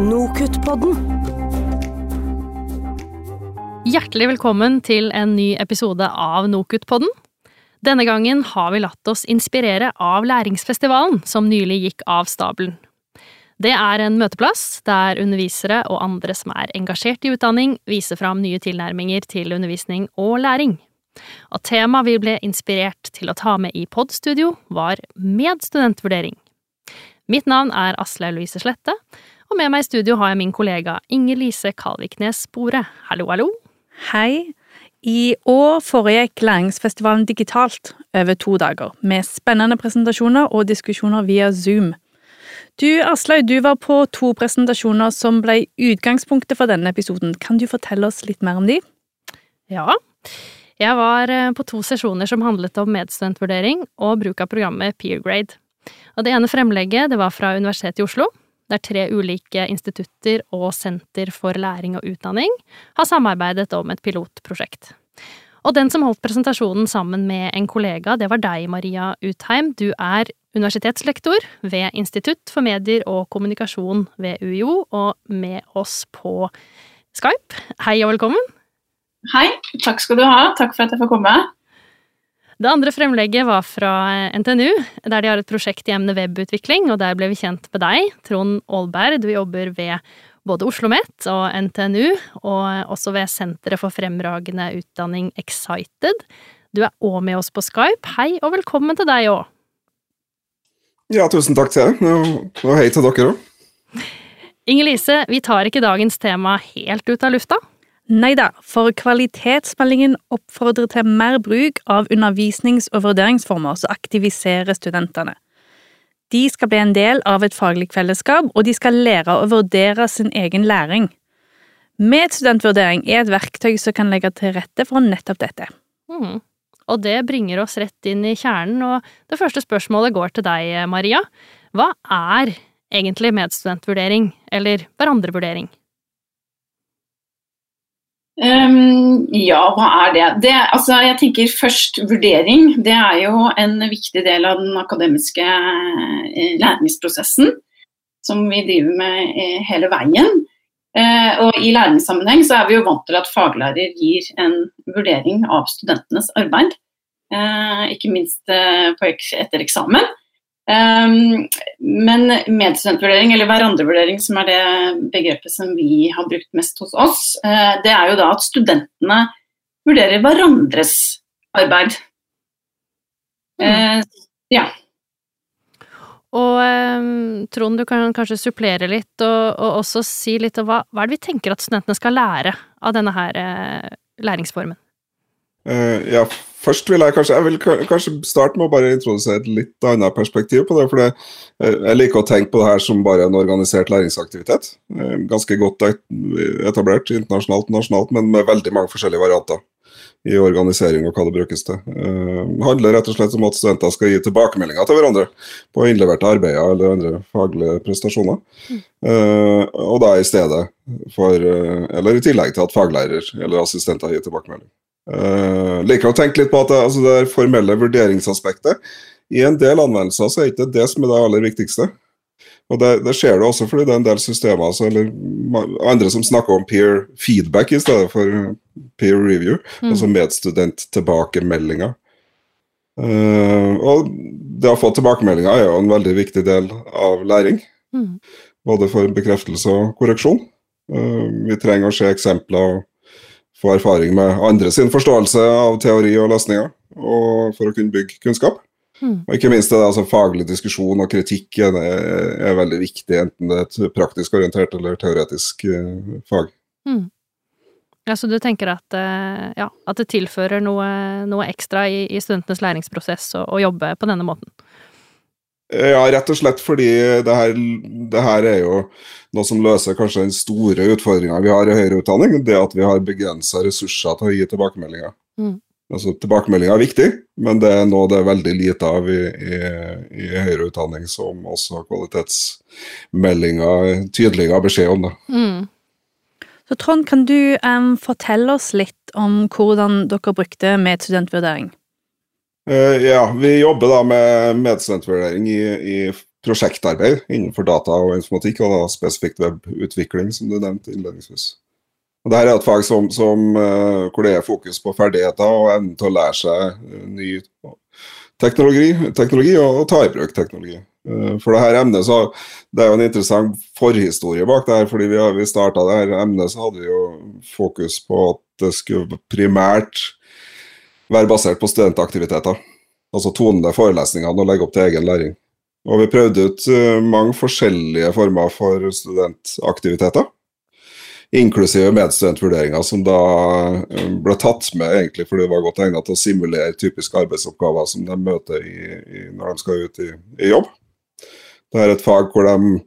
Nokutt-podden. Hjertelig velkommen til en ny episode av Nokutt-podden. Denne gangen har vi latt oss inspirere av Læringsfestivalen, som nylig gikk av stabelen. Det er en møteplass der undervisere og andre som er engasjert i utdanning, viser fram nye tilnærminger til undervisning og læring. Og temaet vi ble inspirert til å ta med i podstudio, var medstudentvurdering. Mitt navn er Asle Louise Slette, og med meg i studio har jeg min kollega Inger Lise Kalviknes Bore. Hallo, hallo! Hei! I år foregikk Læringsfestivalen digitalt over to dager, med spennende presentasjoner og diskusjoner via Zoom. Du, Aslaug, du var på to presentasjoner som ble utgangspunktet for denne episoden. Kan du fortelle oss litt mer om de? Ja, jeg var eh, på to sesjoner som handlet om medstudentvurdering og bruk av programmet Peergrade. Og det ene fremlegget det var fra Universitetet i Oslo, der tre ulike institutter og Senter for læring og utdanning har samarbeidet om et pilotprosjekt. Og den som holdt presentasjonen sammen med en kollega, det var deg, Maria Utheim. Du er universitetslektor ved Institutt for medier og kommunikasjon ved UiO, og med oss på Skype. Hei og velkommen. Hei, takk skal du ha. Takk for at jeg får komme. Det andre fremlegget var fra NTNU, der de har et prosjekt i emnet webutvikling, og der ble vi kjent med deg, Trond Aalberg. Du jobber ved både Oslo OsloMet og NTNU, og også ved Senteret for fremragende utdanning Excited. Du er òg med oss på Skype. Hei og velkommen til deg òg. Ja, tusen takk til deg, og hei til dere òg. Inger Lise, vi tar ikke dagens tema helt ut av lufta. Nei da, for kvalitetsmeldingen oppfordrer til mer bruk av undervisnings- og vurderingsformer som aktiviserer studentene. De skal bli en del av et faglig fellesskap, og de skal lære å vurdere sin egen læring. Medstudentvurdering er et verktøy som kan legge til rette for nettopp dette. Mm. Og det bringer oss rett inn i kjernen, og det første spørsmålet går til deg, Maria. Hva er egentlig medstudentvurdering, eller hverandrevurdering? Um, ja, hva er det? det altså, jeg tenker først Vurdering det er jo en viktig del av den akademiske eh, læringsprosessen som vi driver med eh, hele veien. Uh, og I læringssammenheng så er vi jo vant til at faglærer gir en vurdering av studentenes arbeid. Uh, ikke minst etter eksamen. Um, men medstudentvurdering, eller hverandrevurdering, som er det begrepet som vi har brukt mest hos oss, uh, det er jo da at studentene vurderer hverandres arbeid. Uh, ja. Og um, Trond, du kan kanskje supplere litt, og, og også si litt om hva, hva er det vi tenker at studentene skal lære av denne her uh, læringsformen? Ja, Først vil jeg kanskje, jeg vil kanskje starte med å bare introdusere et litt annet perspektiv på det. for det, eh, Jeg liker å tenke på det her som bare en organisert læringsaktivitet. Eh, ganske godt etablert internasjonalt og nasjonalt, men med veldig mange forskjellige varianter i organisering og hva det brukes til. Det handler rett og slett om at studenter skal gi tilbakemeldinger til hverandre på innleverte arbeider eller andre faglige prestasjoner. Mm. Og da i stedet for, eller i tillegg til at faglærer eller assistenter gir tilbakemelding. Uh, liker å tenke litt på at det, altså det formelle vurderingsaspektet I en del anvendelser så er ikke det som er det aller viktigste. Og det, det skjer det også fordi det er en del systemer altså, eller andre som snakker om peer feedback i stedet for peer review, mm. altså medstudenttilbakemeldinger. Uh, og det å få tilbakemeldinger er jo en veldig viktig del av læring. Mm. Både for bekreftelse og korreksjon. Uh, vi trenger å se eksempler få erfaring med andre sin forståelse av teori og løsninger, og for å kunne bygge kunnskap. Mm. Og ikke minst det altså, faglig diskusjon og kritikk er, er, veldig viktig, enten det er et praktisk orientert eller teoretisk eh, fag. Mm. Ja, Så du tenker at, uh, ja, at det tilfører noe, noe ekstra i, i, studentenes læringsprosess å jobbe på denne måten? Ja, rett og slett fordi det her, det her, er jo noe som løser kanskje den store utfordringa vi har i høyere utdanning. Det at vi har begrensa ressurser til å gi tilbakemeldinger. Mm. Altså, Tilbakemeldinger er viktig, men det er noe det er veldig lite av i, i, i høyere utdanning, som også kvalitetsmeldinger tydeligere beskjed om. det. Mm. Så Trond, kan du um, fortelle oss litt om hvordan dere brukte medstudentvurdering? Uh, ja, vi jobber da med medstudentvurdering i, i prosjektarbeid innenfor data og informatikk, og da spesifikt webutvikling, som du nevnte innledningsvis. Og Dette er et fag som, som, uh, hvor det er fokus på ferdigheter og evnen til å lære seg ny teknologi, teknologi og, og, ta i bruk teknologi. Uh, for det her emnet så Det er jo en interessant forhistorie bak det her. fordi vi, vi starta det her emnet, så hadde vi jo fokus på at det skulle primært være basert på studentaktiviteter. Altså tone forelesningene og legge opp til egen læring. Og vi prøvde ut uh, mange forskjellige former for studentaktiviteter. Inklusive medstudentvurderinger, som da uh, ble tatt med egentlig fordi det var godt egnet til å simulere typiske arbeidsoppgaver som de møter i, i, når de skal ut i, i jobb. Det er et fag hvor de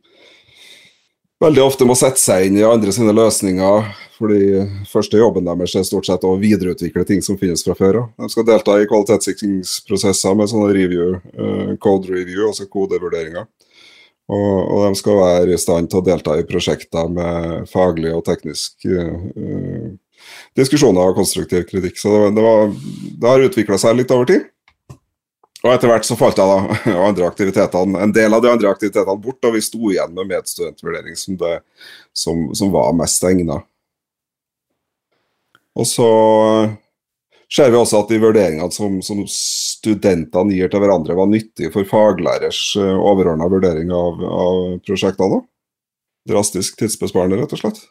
veldig ofte må sette seg inn i andre sine løsninger, fordi første jobben deres er stort sett å videreutvikle ting som finnes fra før. De skal delta i kvalitetssikringsprosesser med sånne review, uh, code review, altså kodevurderinger. Og, og, de skal være i stand til å delta i prosjekter med faglig og teknisk uh, diskusjoner og konstruktiv kritikk. Så det, det, var, det har utvikla seg litt over tid. Og etter hvert så falt jeg da andre aktivitetene, en del av de andre aktivitetene bort, og vi sto igjen med medstudentvurdering som, det, som, som var mest egna. Og så ser vi også at de vurderingene som, som studentene gir til hverandre, var nyttige for faglærers eh, overordna vurdering av, av prosjektene. Drastisk tidsbesparende, rett og slett.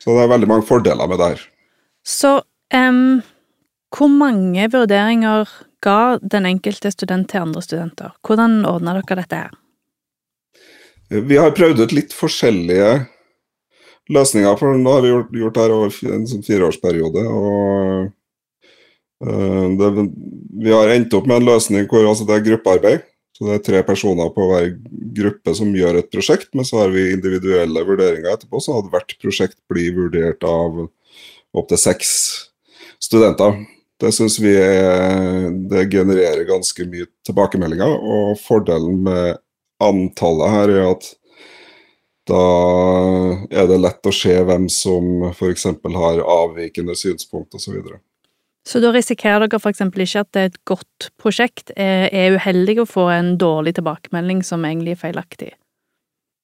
Så det er veldig mange fordeler med det her. Så um, hvor mange vurderinger ga den enkelte student til andre studenter? Hvordan ordna dere dette her? Vi har prøvd ut litt forskjellige løsninger, for nå har vi gjort, gjort det her over en sånn fireårsperiode. og uh, det, Vi har endt opp med en løsning hvor altså, det er gruppearbeid. Så Det er tre personer på hver gruppe som gjør et prosjekt, men så har vi individuelle vurderinger etterpå. Så hadde hvert prosjekt blitt vurdert av opptil seks studenter. Det syns vi er, det genererer ganske mye tilbakemeldinger. Og fordelen med antallet her er at da er det lett å se hvem som f.eks. har avvikende synspunkt osv. Så, videre. så da risikerer dere f.eks. ikke at det er et godt prosjekt er uheldig å få en dårlig tilbakemelding som egentlig er feilaktig?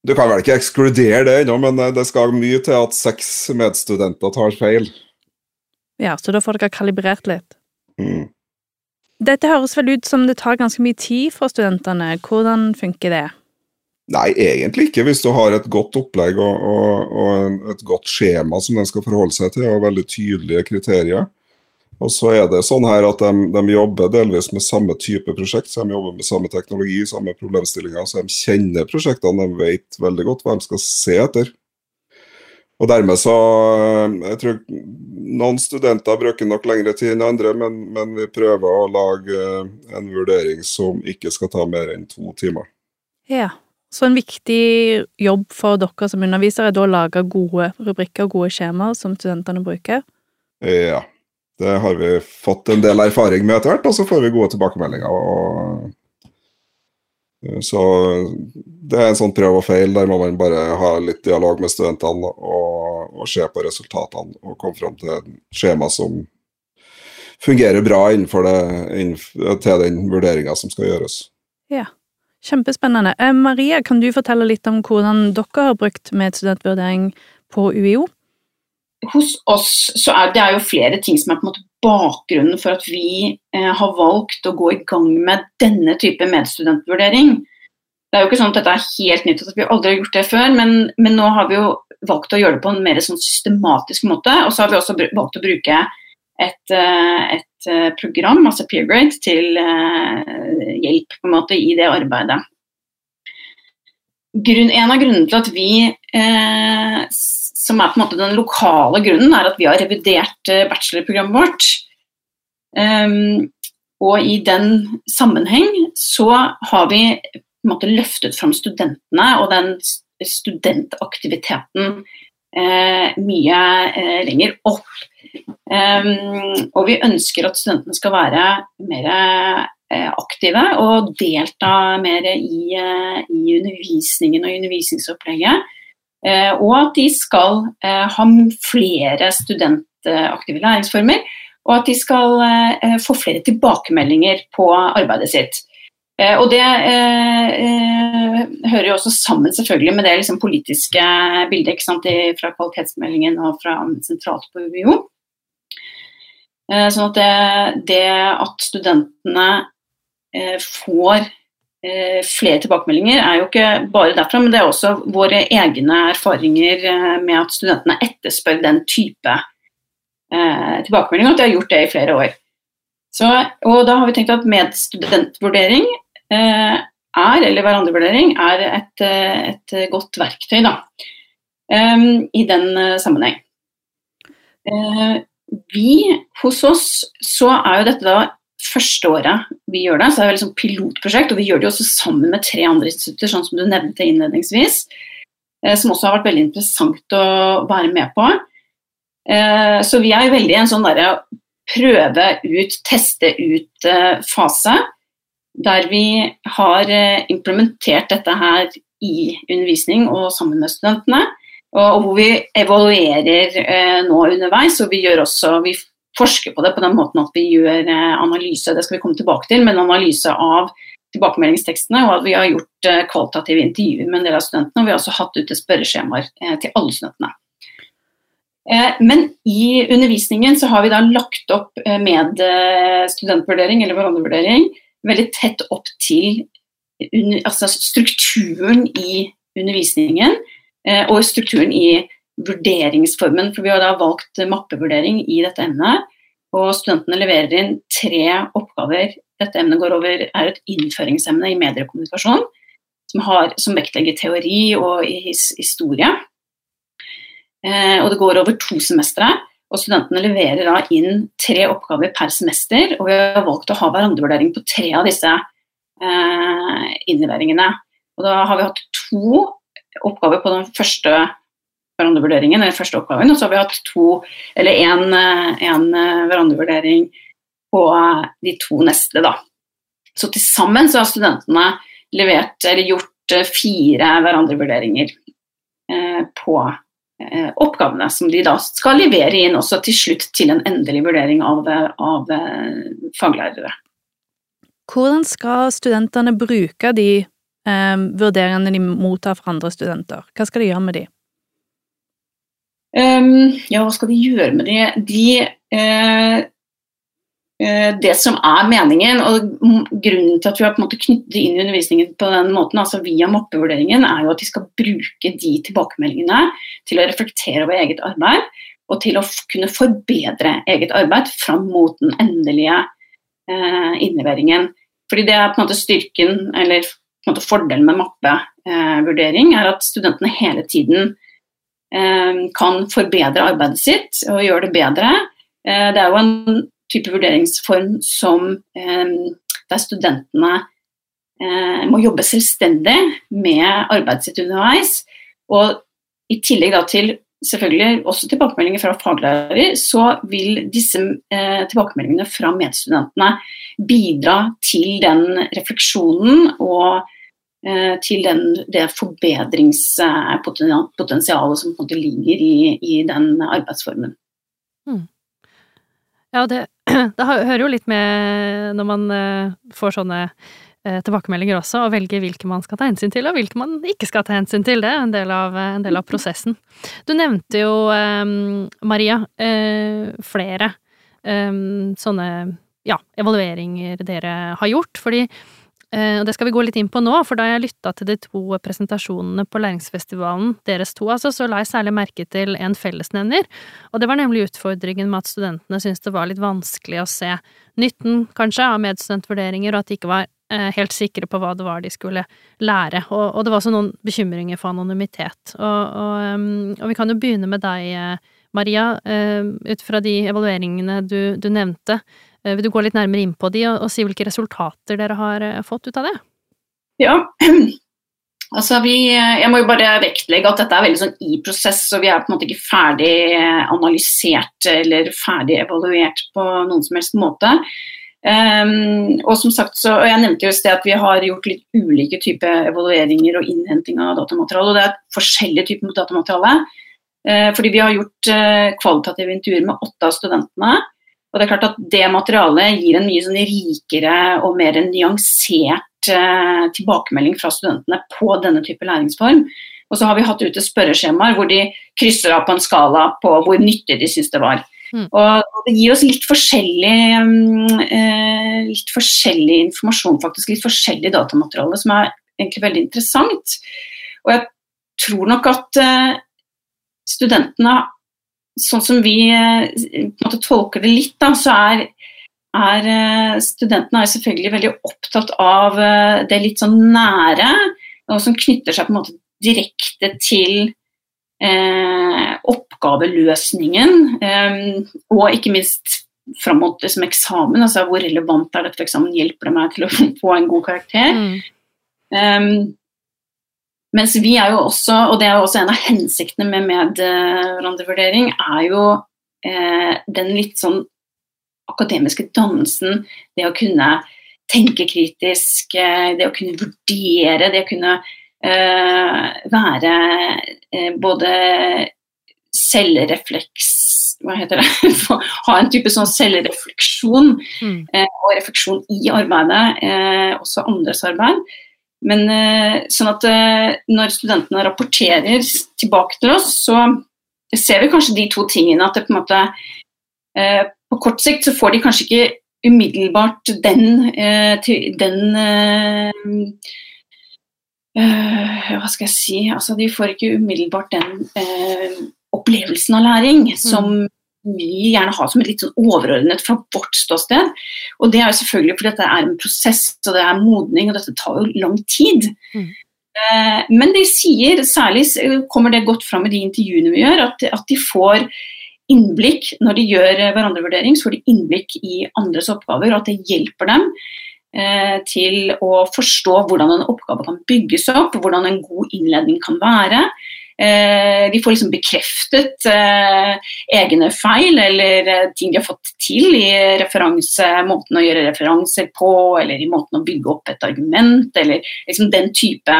Du kan vel ikke ekskludere det ennå, men det skal mye til at seks medstudenter tar feil. Ja, så da får dere kalibrert litt. Mm. Dette høres vel ut som det tar ganske mye tid for studentene. Hvordan funker det? Nei, egentlig ikke, hvis du har et godt opplegg og, og, og et godt skjema som de skal forholde seg til, og veldig tydelige kriterier. Og så er det sånn her at de, de, jobber delvis med samme type prosjekt, så de jobber med samme teknologi, samme problemstillinger, så de kjenner prosjektene, de vet veldig godt hva de skal se etter. Og dermed så eh, Jeg tror noen studenter bruker nok lengre tid enn andre, men, men, vi prøver å lage eh, en vurdering som ikke skal ta mer enn to timer. Ja, så en viktig jobb for dere som underviser er da å lage gode rubrikker og gode skjemaer som studentene bruker? Ja, det har vi fått en del erfaring med etter hvert, og så får vi gode tilbakemeldinger. og så det er en sånn prøv og feil. Der må man bare ha litt dialog med studentene og, og se på resultatene og komme fram til et skjema som fungerer bra innenfor det, innenfor, til den vurderinga som skal gjøres. Ja, kjempespennende. Eh, Maria, kan du fortelle litt om hvordan dere har brukt medstudentvurdering på UiO? Hos oss så er det er jo flere ting som er på en måte bakgrunnen for at vi eh, har valgt å gå i gang med denne type medstudentvurdering. Det er jo ikke sånn at dette er helt nytt, at vi aldri har gjort det før, men, men, nå har vi jo valgt å gjøre det på en mer sånn systematisk måte. Og så har vi også valgt å bruke et, eh, et eh, program, altså Peergrade, til eh, hjelp på en måte i det arbeidet. Grunn, en av grunnene til at vi eh, som er på en måte den lokale grunnen, er at vi har revidert eh, bachelorprogrammet vårt. Um, og i den sammenheng så har vi på en måte løftet fram studentene og den studentaktiviteten eh, mye eh, lenger opp. Um, og vi ønsker at studentene skal være mer eh, aktive og delta mer i, eh, i undervisningen og undervisningsopplegget. Eh, og at de skal eh, ha flere studentaktive læringsformer. Og at de skal eh, få flere tilbakemeldinger på arbeidet sitt. Og det eh, hører jo også sammen selvfølgelig med det liksom, politiske bildet ikke sant, fra kvalitetsmeldingen og fra sentralt på UiO. Eh, sånn at det, det at studentene eh, får flere tilbakemeldinger, er jo ikke bare derfra, men det er også våre egne erfaringer med at studentene etterspør den type tilbakemeldinger, og at de har gjort det i flere år. Så, og da har vi tenkt at medstudentvurdering eh, er, eller hverandrevurdering, er et, et, godt verktøy da, um, i den sammenheng. Vi hos oss så er jo dette da første året vi gjør det, så er det liksom pilotprosjekt, og vi gjør det jo også sammen med tre andre institutter, sånn som du nevnte innledningsvis, uh, som også har vært veldig interessant å være med på. Så vi er veldig i en sånn derre prøve ut, teste ut-fase. Eh, der vi har eh, implementert dette her i undervisning og sammen med studentene. Og hvor vi evaluerer eh, nå underveis, og vi gjør også vi forsker på det på den måten at vi gjør analyse, det skal vi komme tilbake til, men analyse av tilbakemeldingstekstene, og at vi har gjort kvalitative intervjuer med en del av studentene. Og vi har også hatt ute spørreskjemaer til alle studentene. Eh, men i undervisningen så har vi da lagt opp eh, med eh, studentvurdering eller hverandrevurdering veldig tett opp til altså strukturen i undervisningen og strukturen i vurderingsformen. For vi har da valgt mappevurdering i dette emnet. Og studentene leverer inn tre oppgaver. Dette emnet går over, er et innføringsemne i mediekommunikasjon som, har, som vektlegger teori og historie. Eh, og det går over to semestre. Og studentene leverer da inn tre oppgaver per semester, og vi har valgt å ha hverandrevurdering på tre av disse eh, innleveringene. Og da har vi hatt to oppgaver på den første hverandrevurderingen, eller første oppgaven, og så har vi hatt to, eller én eh, hverandrevurdering på de to neste, da. Så til sammen så har studentene levert, eller gjort eh, fire hverandrevurderinger eh, på Eh, oppgavene som de da skal levere inn også til slutt til en endelig vurdering av, av eh, faglærere. Hvordan skal studentene bruke de eh, vurderingene de mottar fra andre studenter? Hva skal de gjøre med de? Um, ja, hva skal de gjøre med det? De eh, Eh, det som er meningen, og grunnen til at vi har på en måte knyttet inn i undervisningen på den måten, altså via mappevurderingen, er jo at de skal bruke de tilbakemeldingene til å reflektere over eget arbeid, og til å kunne forbedre eget arbeid fram mot den endelige eh, innleveringen. Fordi det er på en måte styrken, eller på en måte fordelen med mappevurdering, er at studentene hele tiden kan forbedre arbeidet sitt og gjøre det bedre. Eh, det er jo en type vurderingsform som eh, der studentene eh, må jobbe selvstendig med arbeidet sitt underveis. Og i tillegg til selvfølgelig også tilbakemeldinger fra faglærer, så vil disse eh, tilbakemeldingene fra medstudentene bidra til den refleksjonen og eh, til den, det forbedringspotensialet som ligger i, i den arbeidsformen. Mm. Ja, det, det, hører jo litt med når man eh, får sånne eh, tilbakemeldinger også, og velger hvilke man skal ta hensyn til, og hvilke man ikke skal ta hensyn til. Det er en del av, en del av prosessen. Du nevnte jo, Maria, eh, flere sånne ja, evalueringer dere har gjort. fordi og det skal vi gå litt inn på nå, for da jeg lytta til de to presentasjonene på Læringsfestivalen, deres to altså, så la jeg særlig merke til en fellesnevner, og det var nemlig utfordringen med at studentene syntes det var litt vanskelig å se nytten, kanskje, av medstudentvurderinger, og at de ikke var eh, helt sikre på hva det var de skulle lære. Og, og det var også noen bekymringer for anonymitet. Og, og, og, vi kan jo begynne med deg, eh, Maria, eh, ut fra de evalueringene du, du nevnte. Eh, vil du gå litt nærmere inn på de, og, og si hvilke resultater dere har eh, fått ut av det? Ja, altså vi, jeg må jo bare vektlegge at dette er veldig sånn i prosess, og vi er på en måte ikke ferdig analysert eller ferdig evaluert på noen som helst måte. Um, og som sagt så, og Jeg nevnte jo sted at vi har gjort litt ulike typer evalueringer og innhenting av datamateriale. og Det er forskjellige typer datamateriale. Uh, fordi vi har gjort uh, kvalitative intervjuer med åtte av studentene. Og det er klart at det materialet gir en mye sånn rikere og mer nyansert eh, tilbakemelding fra studentene på denne type læringsform. Og så har vi hatt ute spørreskjemaer hvor de krysser av på en skala på hvor nyttig de syns det var. Mm. Og det gir oss litt forskjellig, mm, eh, litt forskjellig informasjon, faktisk. Litt forskjellig datamateriale, som er egentlig veldig interessant. Og jeg tror nok at eh, studentene sånn som vi eh, måte, tolker det litt, da, så er, er eh, studentene er selvfølgelig veldig opptatt av eh, det litt sånn nære, og som knytter seg på en måte direkte til eh, oppgaveløsningen. Eh, og ikke minst fram mot liksom, eksamen, altså hvor relevant er dette eksamen, hjelper det meg til å få en god karakter? Mm. Um, mens vi er jo også, og det er jo også en av hensiktene med medhverandrevurdering, er jo eh, den litt sånn akademiske dannelsen, det å kunne tenke kritisk, eh, det å kunne vurdere, det å kunne eh, være eh, både selvrefleks hva heter det, ha en type sånn selvrefleksjon mm. eh, og refleksjon i arbeidet, eh, også andres arbeid. Men eh, sånn at eh, når studentene rapporterer tilbake til oss, så ser vi kanskje de to tingene. At det på en måte eh, På kort sikt så får de kanskje ikke umiddelbart den, den Hva skal jeg si Altså de får ikke umiddelbart den opplevelsen av læring som mm vi gjerne ha som et litt sånn overordnet fra vårt ståsted. Og det er jo selvfølgelig fordi dette er en prosess og det er modning, og dette tar jo lang tid. Mm. Eh, men de sier, særlig kommer det godt fram i de intervjuene vi gjør, at, at de får innblikk når de gjør hverandrevurdering, så får de innblikk i andres oppgaver, og at det hjelper dem eh, til å forstå hvordan en oppgave kan bygges opp, hvordan en god innledning kan være. Eh, de får liksom bekreftet eh, egne feil eller eh, ting de har fått til i måten å gjøre referanser på, eller i måten å bygge opp et argument, eller liksom den type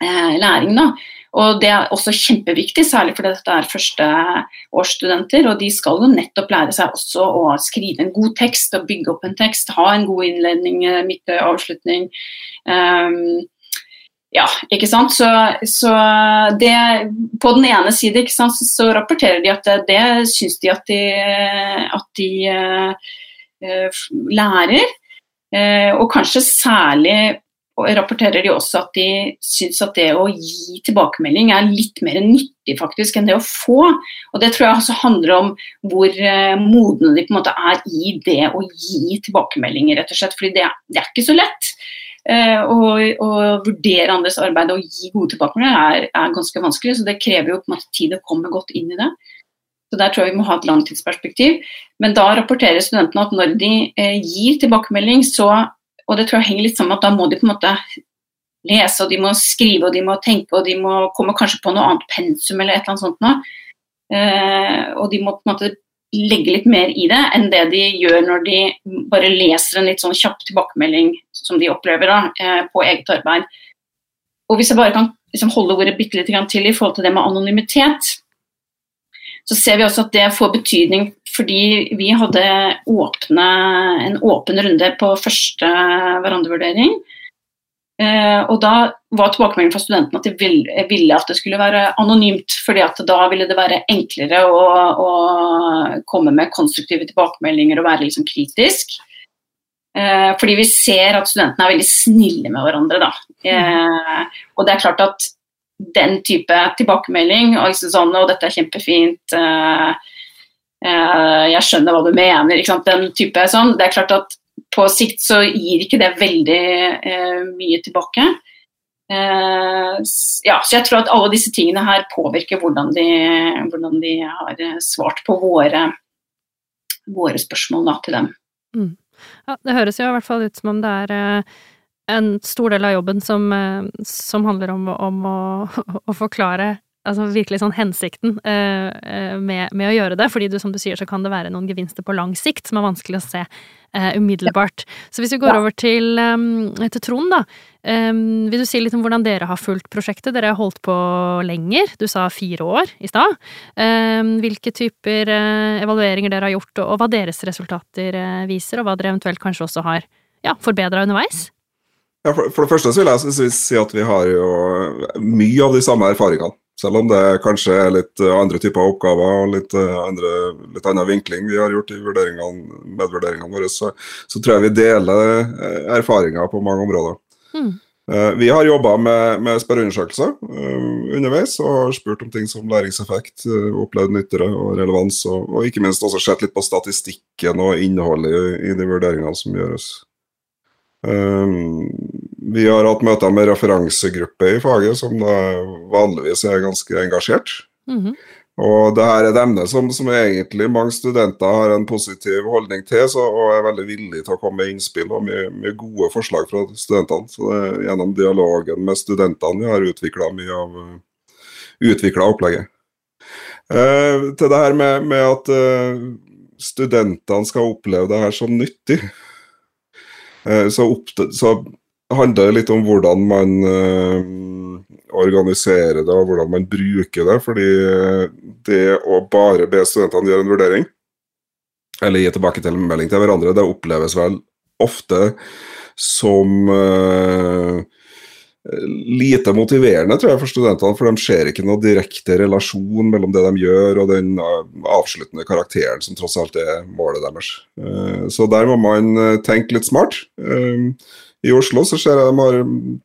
læring. da. Og Det er også kjempeviktig, særlig fordi dette er førsteårsstudenter. Og de skal jo nettopp lære seg også å skrive en god tekst og bygge opp en tekst. Ha en god innledning, midte, avslutning. Um, ja, ikke sant. Så, så, det På den ene side sant, så, så rapporterer de at det, det syns de at de, at de uh, lærer. Uh, og kanskje særlig rapporterer de også at de syns at det å gi tilbakemelding er litt mer nyttig faktisk enn det å få. Og Det tror jeg også handler om hvor uh, modne de på en måte er i det å gi tilbakemeldinger, rett og slett. Fordi det, det er ikke så lett. Eh, og, vurdere andres arbeid og gi gode tilbakemeldinger er, er, ganske vanskelig. Så det krever jo måte tid å komme godt inn i det. Så Der tror jeg vi må ha et langtidsperspektiv. Men da rapporterer studentene at når de eh, gir tilbakemelding, så Og det tror jeg henger litt sammen at da må de på en måte lese, og de må skrive, og de må tenke, og de må komme kanskje på noe annet pensum eller et eller annet sånt noe. Eh, og de må på en måte legge litt mer i det enn det de gjør når de bare leser en litt sånn kjapp tilbakemelding som de opplever da, eh, på eget arbeid. Og Hvis jeg bare kan liksom holde ordet bitte litt til i forhold til det med anonymitet, så ser vi også at det får betydning fordi vi hadde åpne, en åpen runde på første hverandrevurdering. Eh, og da var tilbakemeldingen fra studentene at de ville, at det skulle være anonymt. fordi at da ville det være enklere å, å komme med konstruktive tilbakemeldinger og være liksom kritisk. Eh, fordi vi ser at studentene er veldig snille med hverandre. Da. Eh, og det er klart at den type tilbakemelding og, liksom sånn, og dette er kjempefint eh, jeg skjønner hva du mener. Den type sånn. Det er klart at på sikt så gir ikke det veldig mye tilbake. Ja, så jeg tror at alle disse tingene her påvirker hvordan de, hvordan de har svart på våre, våre spørsmål da, til dem. Mm. Ja, det høres jo i hvert fall ut som om det er eh, en stor del av jobben som, eh, som handler om, om å, å, forklare altså virkelig sånn hensikten uh, med, med, å gjøre det. Fordi du, som du sier, så kan det være noen gevinster på lang sikt som er vanskelig å se uh, umiddelbart. Så hvis vi går ja. over til, um, til Trond, da. Um, vil du si litt om hvordan dere har fulgt prosjektet? Dere har holdt på lenger. Du sa fire år i stad. Um, hvilke typer uh, evalueringer dere har gjort, og, og hva deres resultater viser, og hva dere eventuelt kanskje også har ja, forbedra underveis? Ja, for, for, det første så vil jeg si at vi har jo mye av de samme erfaringene. Selv om det kanskje er litt eh, andre typer oppgaver og litt, eh, andre, litt annen vinkling vi har gjort i vurderingene, medvurderingene våre, så, så, tror jeg vi deler eh, erfaringer på mange områder. Mm. Vi har jobba med, med spørreundersøkelser underveis og har spurt om ting som læringseffekt, opplevd nyttere og relevans, og, og, ikke minst også sett litt på statistikken og innholdet i, i de vurderingene som gjøres. Um, vi har hatt møter med referansegruppe i faget, som vanligvis er ganske engasjert. Mm -hmm. Og det her er et emne som, som, egentlig mange studenter har en positiv holdning til, så, og er veldig villige til å komme med innspill og mye, mye gode forslag fra studentene. Så det gjennom dialogen med studentene vi har utvikla mye av utvikla opplegget. Eh, til det her med, med at eh, studentene skal oppleve det her som nyttig. Eh, så, så, handler det litt om hvordan man uh, organiserer det, og hvordan man bruker det. Fordi det å bare be studentene gjøre en vurdering, eller gi tilbake til en melding til hverandre, det oppleves vel ofte som uh, lite motiverende tror jeg, for studentene, for de ser ikke noe direkte relasjon mellom det de gjør og den eh, avsluttende karakteren som tross alt er målet deres. Eh, så der må man eh, tenke litt smart. I Oslo så ser jeg de har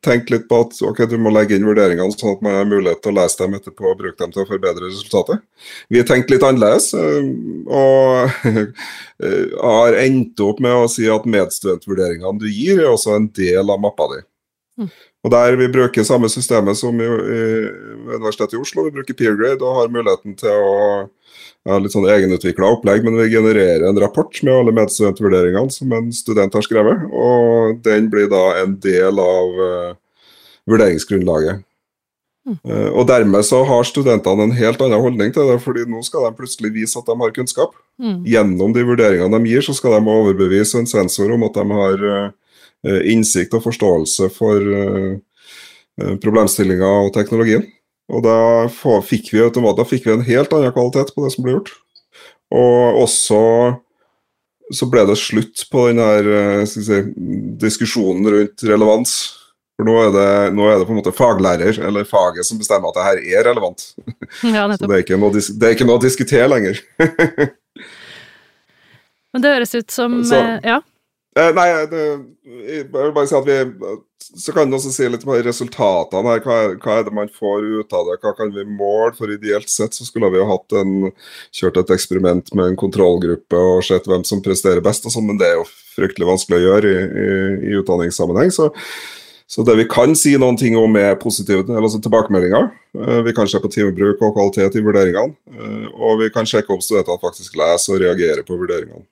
tenkt litt på at ok, du må legge inn vurderingene sånn at man har mulighet til å lese dem etterpå og bruke dem til å forbedre resultatet. Vi har tenkt litt annerledes og har endt opp med å si at medstudentvurderingene du gir, er også en del av mappa di. Mm. Og der Vi bruker samme systemet som i, i Universitetet i Oslo. Vi bruker Peergrade og har muligheten til å ha litt sånn egenutvikla opplegg, men vi genererer en rapport med alle medstudentvurderingene som en student har skrevet. Og den blir da en del av uh, vurderingsgrunnlaget. Mm. Uh, og dermed så har studentene en helt annen holdning til det, fordi nå skal de plutselig vise at de har kunnskap. Mm. Gjennom de vurderingene de gir, så skal de overbevise en sensor om at de har uh, Eh, innsikt og forståelse for eh, eh, problemstillinga og teknologien. Og da fikk vi da fikk vi en helt annen kvalitet på det som ble gjort. Og også så ble det slutt på den her si, diskusjonen rundt relevans. For nå er, det, nå er, det, på en måte faglærer, eller faget, som bestemmer at det her er relevant. Ja, så det er, noe, det er, ikke noe, å diskutere lenger. Men det høres ut som så, Ja. Eh, nei, det, jeg vil bare si at vi Så kan du også si litt om resultatene her. Hva er, hva er, det man får ut av det? Hva kan vi måle? For ideelt sett så skulle vi jo hatt en, kjørt et eksperiment med en kontrollgruppe og sett hvem som presterer best, og sånn, men det er jo fryktelig vanskelig å gjøre i, i, i utdanningssammenheng. Så, så, det vi kan si noen ting om, er positive altså tilbakemeldinger. Eh, vi kan se på timebruk og kvalitet i vurderingene. Eh, og vi kan sjekke om studentene faktisk leser og reagerer på vurderingene.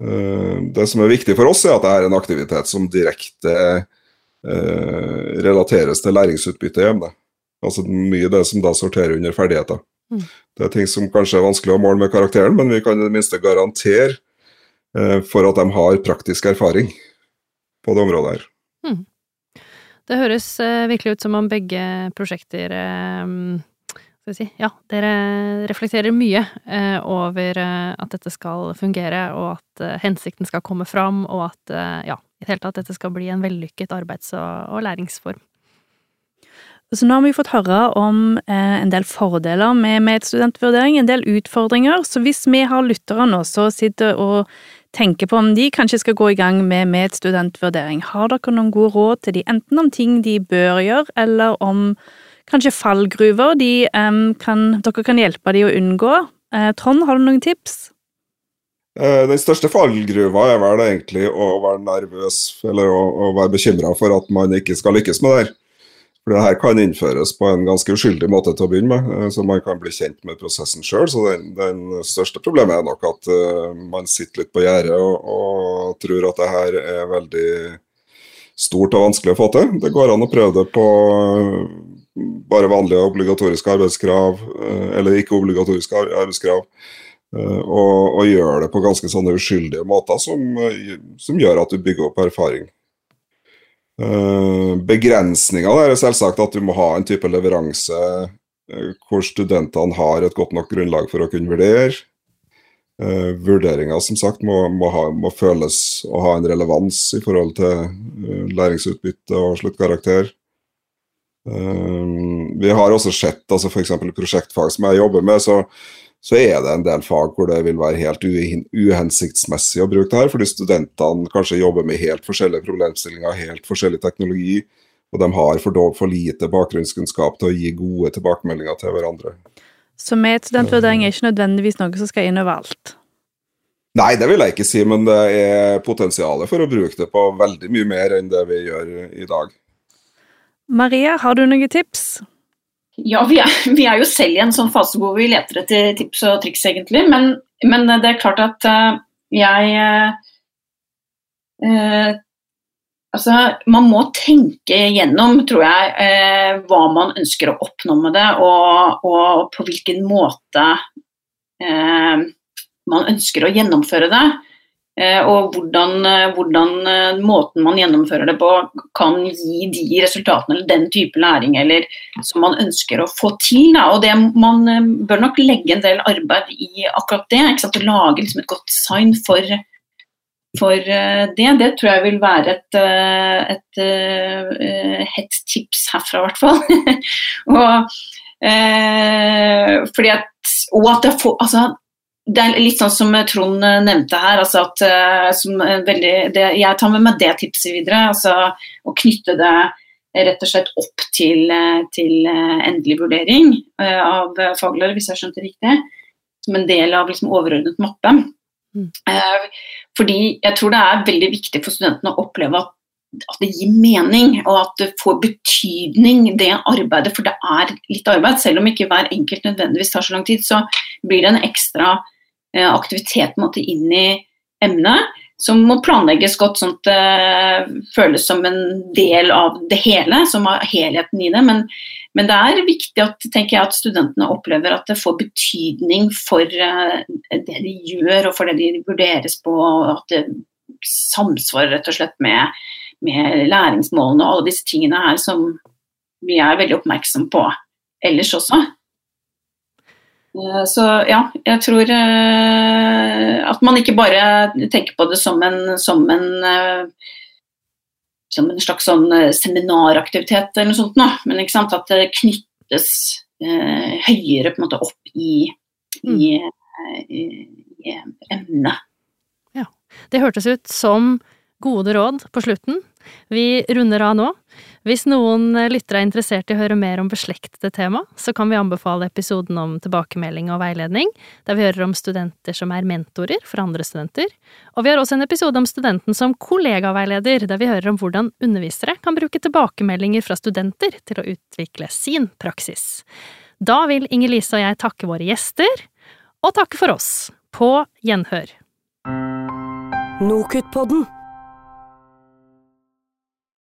Eh, det som er viktig for oss, er at det er en aktivitet som direkte eh, relateres til læringsutbytte hjemme. Altså mye av det som da sorterer under ferdigheter. Mm. Det er ting som kanskje er vanskelig å måle med karakteren, men vi kan i det minste garantere eh, for at de har praktisk erfaring på det området her. Mm. Det høres virkelig ut som om begge prosjekter skal vi si, ja, dere reflekterer mye eh, over eh, at dette skal fungere, og at eh, hensikten skal komme fram, og at ja, i det hele tatt dette skal bli en vellykket arbeids- og, læringsform. Så nå har vi fått høre om en del fordeler med medstudentvurdering, en del utfordringer. Så hvis vi har lyttere nå som sitter og tenker på om de kanskje skal gå i gang med medstudentvurdering, har dere noen gode råd til de, enten om ting de bør gjøre, eller om kanskje fallgruver de, um, kan, dere kan hjelpe dem å unngå. Uh, Trond, har du noen tips? Uh, den største fallgruva er vel egentlig å være nervøs eller å, å være bekymra for at man ikke skal lykkes med det. For det her kan innføres på en ganske uskyldig måte til å begynne med, uh, så man kan bli kjent med prosessen sjøl. Så den, den, største problemet er nok at uh, man sitter litt på gjerdet og, og, tror at det her er veldig stort og vanskelig å få til. Det går an å prøve det på bare vanlige obligatoriske arbeidskrav, eller ikke obligatoriske arbeidskrav. Og, og gjør det på ganske sånne uskyldige måter som, som gjør at du bygger opp erfaring. Begrensninga er selvsagt at du må ha en type leveranse hvor studentene har et godt nok grunnlag for å kunne vurdere. Uh, Vurderinga som sagt må, må, ha, må, føles å ha en relevans i forhold til læringsutbytte og sluttkarakter. Uh, vi har også sett altså f.eks. prosjektfag som jeg jobber med, så, så, er det en del fag hvor det vil være helt uhensiktsmessig å bruke det her, fordi studentene kanskje jobber med helt forskjellige problemstillinger, helt forskjellig teknologi, og de har for, for lite bakgrunnskunnskap til å gi gode tilbakemeldinger til hverandre. Så med studentvurdering er ikke nødvendigvis noe som skal inn overalt? Nei, det vil jeg ikke si, men det er potensialet for å bruke det på veldig mye mer enn det vi gjør i dag. Maria, har du noen tips? Ja, vi er, vi er jo selv i en sånn fase hvor vi leter etter tips og triks, egentlig. Men, men det er klart at uh, jeg uh, Altså, man må tenke gjennom, tror jeg, eh, hva man ønsker å oppnå med det, og, og på hvilken måte eh, man ønsker å gjennomføre det. Eh, og hvordan, eh, hvordan, eh, måten man gjennomfører det på kan gi de resultatene eller den type læring eller, som man ønsker å få til. Da. Og det, Man bør nok legge en del arbeid i akkurat det. Å lage liksom et godt design for for det. Det tror jeg vil være et, et, et hett tips herfra, i hvert fall. og, eh, fordi at, og at det, får, altså, det er litt sånn som Trond nevnte her. Altså at, veldig, det, jeg tar med meg det tipset videre. Altså, å knytte det rett og slett opp til, til endelig vurdering av faglærer, hvis jeg skjønte riktig. Som en del av liksom, overordnet mappe. Mm. Fordi jeg tror det er veldig viktig for studentene å oppleve at, at det gir mening, og at det får betydning, det arbeidet. For det er litt arbeid. Selv om ikke hver enkelt nødvendigvis tar så lang tid, så blir det en ekstra eh, aktivitet måtte inn i emnet. Som må planlegges godt, sånn at det føles som en del av det hele, som har helheten i det. Men, men det er viktig at, jeg, at, studentene opplever at det får betydning for uh, det de gjør og for det de vurderes på, og at det samsvarer rett og slett med, med læringsmålene og alle disse tingene her som vi er veldig oppmerksomme på ellers også. Eh, så ja, jeg tror uh, at man ikke bare tenker på det som en, som en, uh, som en slags sånn seminaraktivitet eller noe sånt, nå. men at det knyttes høyere måte opp i, i, mm. i, i emnet. Ja. Det hørtes ut som gode råd på slutten. Vi runder av nå. Hvis noen lyttere er interessert i å høre mer om beslektede tema, så kan vi anbefale episoden om tilbakemelding og veiledning, der vi hører om studenter som er mentorer for andre studenter. Og vi har også en episode om studenten som kollegaveileder, der vi hører om hvordan undervisere kan bruke tilbakemeldinger fra studenter til å utvikle sin praksis. Da vil Inger-Lise og jeg takke våre gjester, og takke for oss. På gjenhør. NOKUT-podden